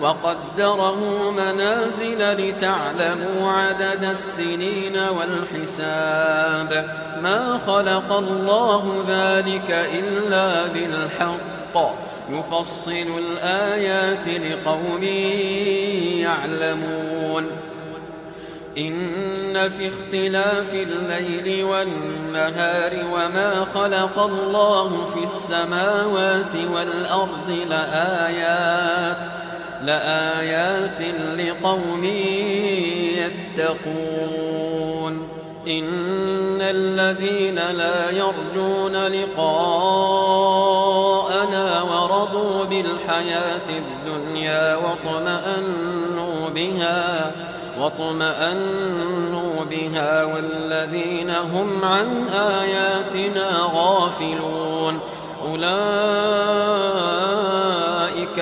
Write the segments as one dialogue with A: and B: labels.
A: وقدره منازل لتعلموا عدد السنين والحساب. ما خلق الله ذلك إلا بالحق. يفصل الآيات لقوم يعلمون. إن في اختلاف الليل والنهار وما خلق الله في السماوات والأرض لآيات لآيات لقوم يتقون. إن الذين لا يرجون لقاءنا ورضوا بالحياة الدنيا واطمأنوا بها واطمأنوا بها والذين هم عن آياتنا غافلون. أولئك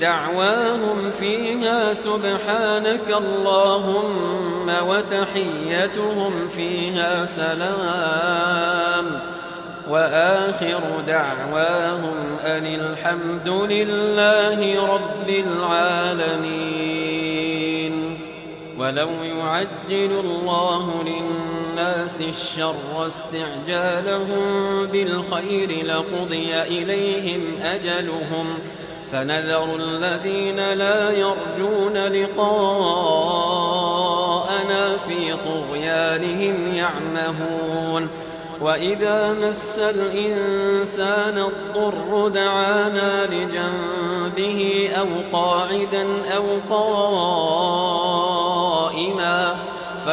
A: دعواهم فيها سبحانك اللهم وتحيتهم فيها سلام. وآخر دعواهم أن الحمد لله رب العالمين. ولو يعجل الله للناس الشر استعجالهم بالخير لقضي إليهم أجلهم فنذر الذين لا يرجون لقاءنا في طغيانهم يعمهون. وإذا مس الإنسان الضر دعانا لجنبه أو قاعدا أو قائما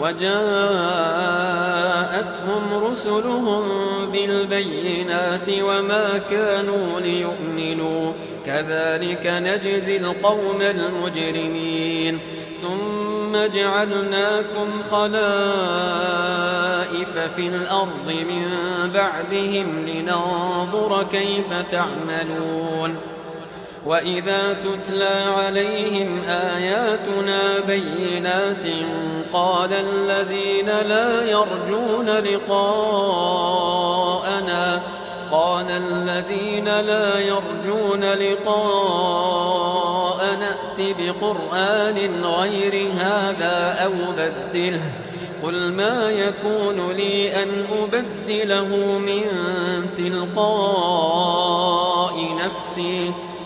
A: وجاءتهم رسلهم بالبينات وما كانوا ليؤمنوا. كذلك نجزي القوم المجرمين. ثم جعلناكم خلائف في الأرض من بعدهم لننظر كيف تعملون. وإذا تتلى عليهم آياتنا بينات قال الذين لا يرجون لقاءنا قال الذين لا يرجون لقاء نأت بقرآن غير هذا أو بدله. قل ما يكون لي أن أبدله من تلقاء نفسي.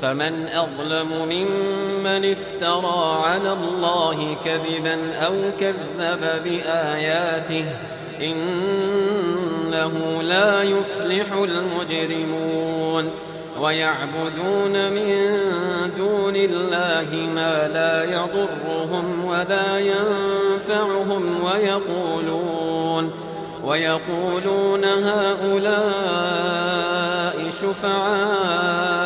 A: فمن أظلم ممن افترى على الله كذبا أو كذب بآياته إنه لا يفلح المجرمون ويعبدون من دون الله ما لا يضرهم ولا ينفعهم ويقولون ويقولون هؤلاء شفعاؤنا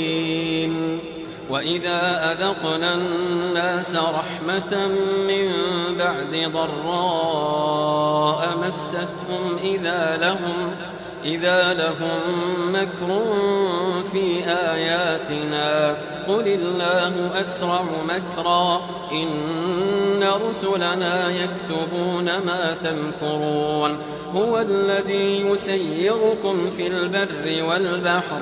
A: وإذا أذقنا الناس رحمة من بعد ضراء مستهم إذا لهم إذا لهم مكر في آياتنا قل الله أسرع مكرا إن رسلنا يكتبون ما تمكرون هو الذي يسيركم في البر والبحر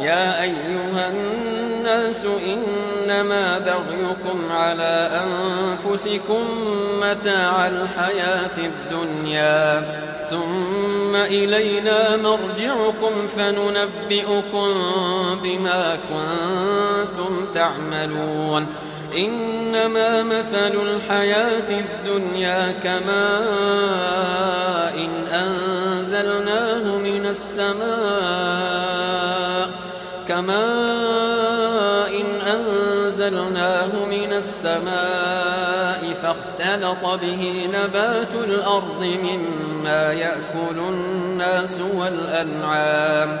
A: يا أيها الناس إنما بغيكم على أنفسكم متاع الحياة الدنيا ثم إلينا مرجعكم فننبئكم بما كنتم تعملون إنما مثل الحياة الدنيا كماء إن أنزلناه من السماء كماء أنزلناه من السماء فاختلط به نبات الأرض مما يأكل الناس والأنعام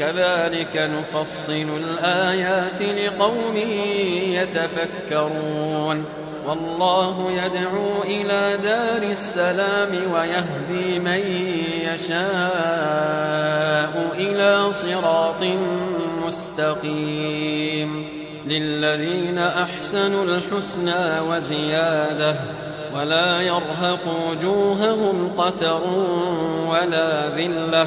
A: كذلك نفصل الآيات لقوم يتفكرون. والله يدعو إلى دار السلام ويهدي من يشاء إلى صراط مستقيم. للذين أحسنوا الحسنى وزيادة ولا يرهق وجوههم قتر ولا ذلة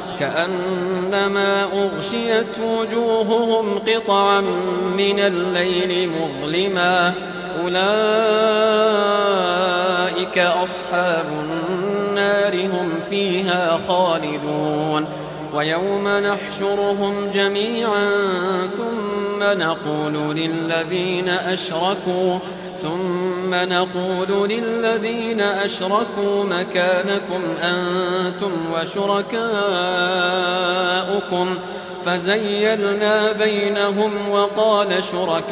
A: كأنما أغشيت وجوههم قطعا من الليل مظلما أولئك أصحاب النار هم فيها خالدون ويوم نحشرهم جميعا ثم نقول للذين أشركوا ثم نقول للذين أشركوا مكانكم أنتم وشركاؤكم فزيلنا بينهم وقال شركاؤهم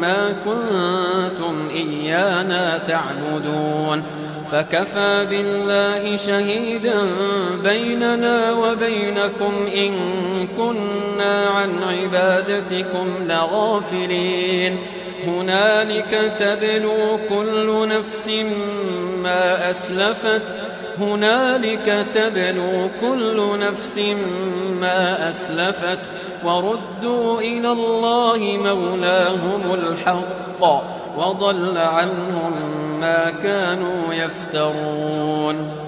A: ما كنتم إيانا تعبدون فكفى بالله شهيدا بيننا وبينكم إن كنا عن عبادتكم لغافلين هنالك تبلو كل نفس ما أسلفت. هنالك تبلو كل نفس ما أسلفت. وردوا إلى الله مولاهم الحق وضل عنهم ما كانوا يفترون.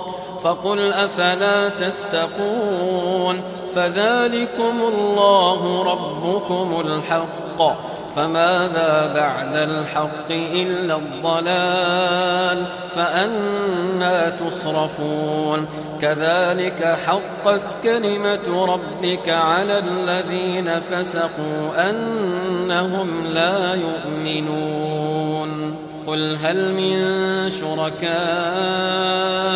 A: فقل أفلا تتقون فذلكم الله ربكم الحق فماذا بعد الحق إلا الضلال فأنا تصرفون كذلك حقت كلمة ربك على الذين فسقوا أنهم لا يؤمنون قل هل من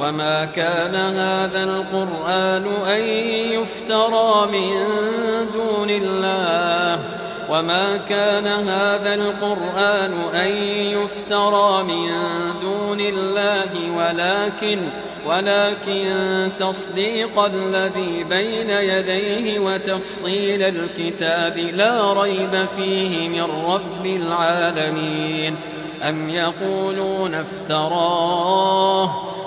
A: وما كان هذا القرآن أن يفترى من دون الله وما كان هذا القرآن أن يفترى من دون الله ولكن ولكن تصديق الذي بين يديه وتفصيل الكتاب لا ريب فيه من رب العالمين أم يقولون افتراه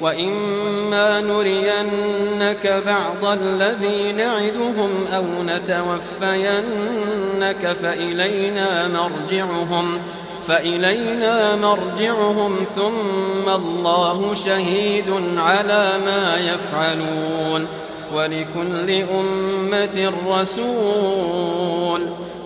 A: وإما نرينك بعض الذي نعدهم أو نتوفينك فإلينا مرجعهم فإلينا مرجعهم ثم الله شهيد على ما يفعلون ولكل أمة رسول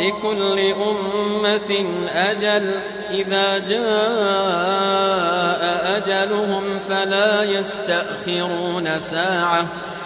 A: لكل أمة أجل. إذا جاء أجلهم فلا يستأخرون ساعة.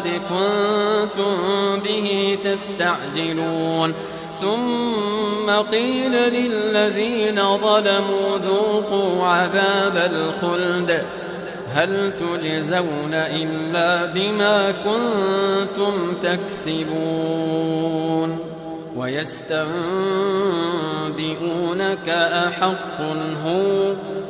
A: وقد كنتم به تستعجلون. ثم قيل للذين ظلموا ذوقوا عذاب الخلد. هل تجزون إلا بما كنتم تكسبون؟ ويستنبئونك أحق هو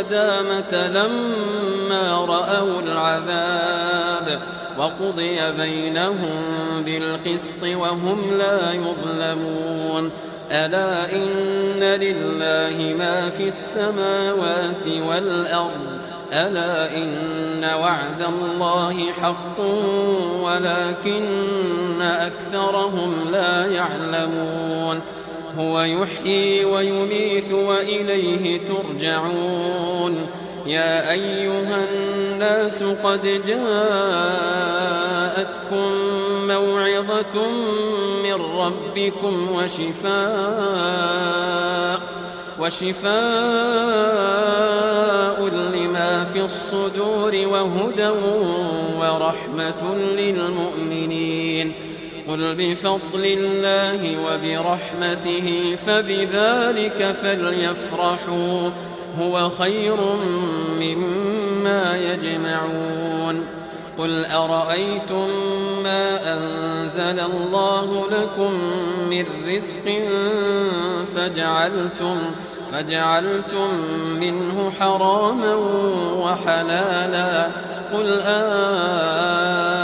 A: الندامة لما رأوا العذاب وقضي بينهم بالقسط وهم لا يظلمون. ألا إن لله ما في السماوات والأرض؟ ألا إن وعد الله حق ولكن أكثرهم لا يعلمون. هو يحيي ويميت وإليه ترجعون. يا أيها الناس قد جاءتكم موعظة من ربكم وشفاء وشفاء لما في الصدور وهدى ورحمة للمؤمنين. قل بفضل الله وبرحمته فبذلك فليفرحوا هو خير مما يجمعون. قل أرأيتم ما أنزل الله لكم من رزق فجعلتم فجعلتم منه حراما وحلالا؟ قل آه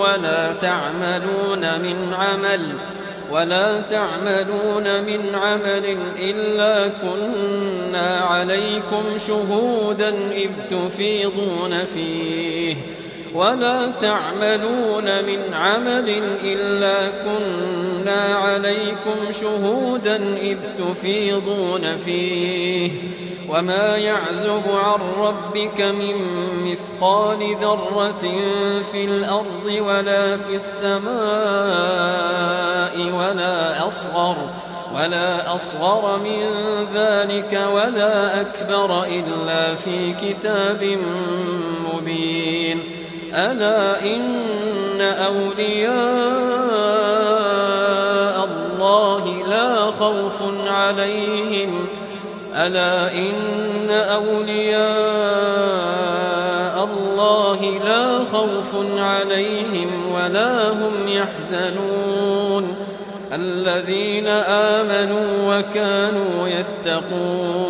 A: ولا تعملون من عمل ولا تعملون من عمل إلا كنا عليكم شهودا إذ تفيضون فيه ولا تعملون من عمل إلا كنا عليكم شهودا إذ تفيضون فيه وما يعزب عن ربك من مثقال ذرة في الأرض ولا في السماء ولا أصغر ولا أصغر من ذلك ولا أكبر إلا في كتاب مبين ألا إن أولياء الله لا خوف عليهم ألا إن أولياء الله لا خوف عليهم ولا هم يحزنون الذين آمنوا وكانوا يتقون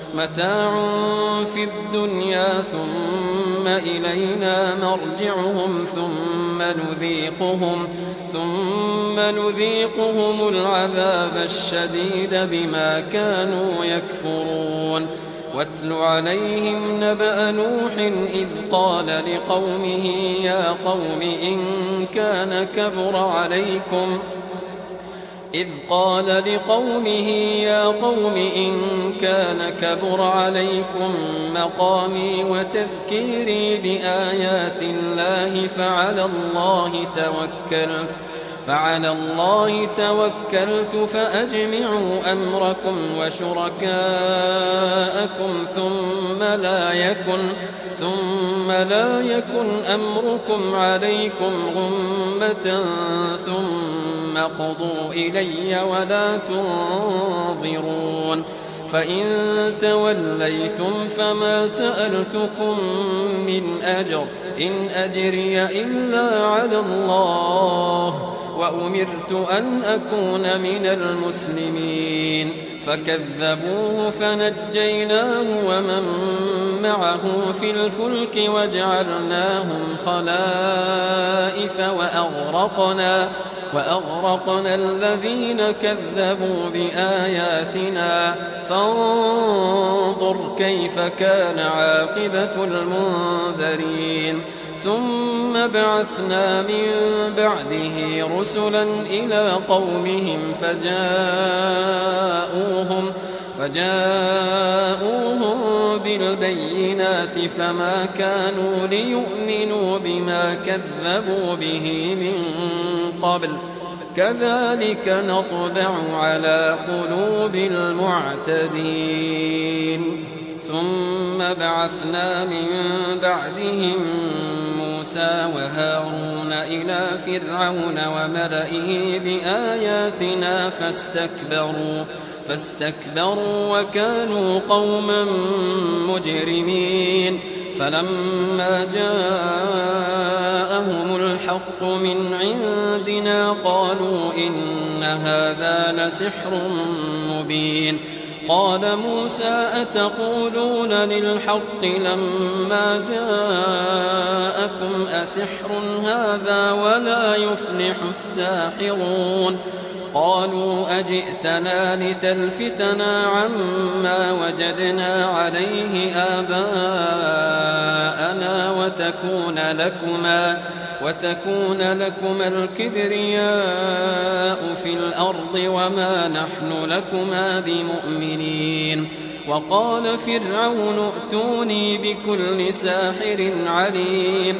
A: متاع في الدنيا ثم إلينا مرجعهم ثم نذيقهم ثم نذيقهم العذاب الشديد بما كانوا يكفرون. واتل عليهم نبأ نوح إذ قال لقومه يا قوم إن كان كبر عليكم إذ قال لقومه يا قوم إن كان كبر عليكم مقامي وتذكيري بآيات الله فعلى الله توكلت فعلى الله توكلت فأجمعوا أمركم وشركاءكم ثم لا يكن ثم لا يكن أمركم عليكم غمة ثم قضوا إلي ولا تنظرون فإن توليتم فما سألتكم من أجر إن أجري إلا على الله وأمرت أن أكون من المسلمين. فكذبوه فنجيناه ومن معه في الفلك وجعلناهم خلائف وأغرقنا وأغرقنا الذين كذبوا بآياتنا. فانظر كيف كان عاقبة المنذرين. ثم بعثنا من بعده رسلا إلى قومهم فجاءوهم فجاءوهم بالبينات فما كانوا ليؤمنوا بما كذبوا به من قبل. كذلك نطبع على قلوب المعتدين. ثم بعثنا من بعدهم موسى وهارون إلى فرعون وملئه بآياتنا فاستكبروا. فاستكبروا وكانوا قوما مجرمين فلما جاءهم الحق من عندنا قالوا إن هذا لسحر مبين قال موسى أتقولون للحق لما جاءكم أسحر هذا ولا يفلح الساحرون قالوا أجئتنا لتلفتنا عما وجدنا عليه آباءنا وتكون لكما وتكون لكما الكبرياء في الأرض وما نحن لكما بمؤمنين. وقال فرعون ائتوني بكل ساحر عليم.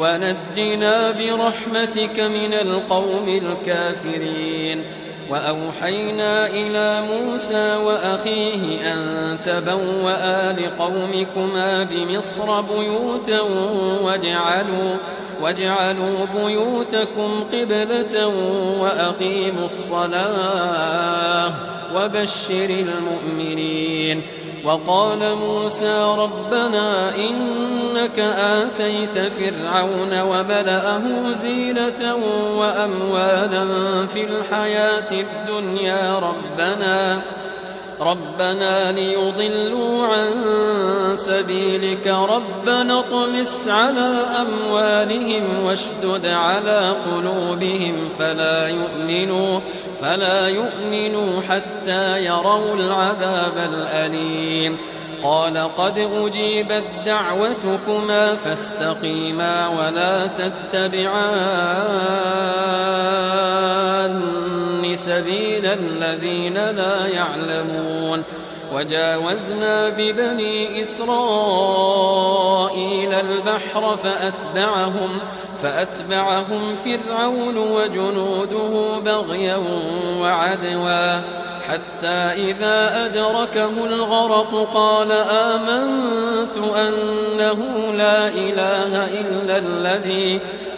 A: ونجنا برحمتك من القوم الكافرين. وأوحينا إلى موسى وأخيه أن تبوأ لقومكما بمصر بيوتا واجعلوا واجعلوا بيوتكم قبلة وأقيموا الصلاة وبشر المؤمنين. وقال موسى ربنا إنك آتيت فرعون وملأه زينة وأموالا في الحياة الدنيا ربنا ربنا ليضلوا عن سبيلك ربنا اطمس على أموالهم واشدد على قلوبهم فلا يؤمنوا. فلا يؤمنوا حتى يروا العذاب الأليم. قال قد أجيبت دعوتكما فاستقيما ولا تتبعان سبيل الذين لا يعلمون. وجاوزنا ببني إسرائيل البحر فأتبعهم فأتبعهم فرعون وجنوده بغيا وعدوا. حتى إذا أدركه الغرق قال آمنت أنه لا إله إلا الذي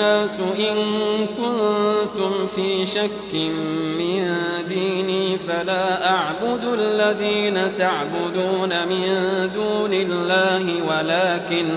A: الناس إن كنتم في شك من ديني فلا أعبد الذين تعبدون من دون الله ولكن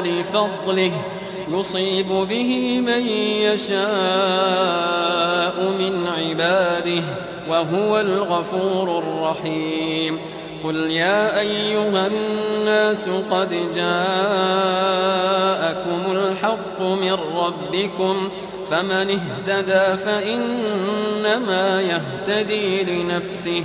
A: لفضله يصيب به من يشاء من عباده وهو الغفور الرحيم. قل يا أيها الناس قد جاءكم الحق من ربكم فمن اهتدى فإنما يهتدي لنفسه.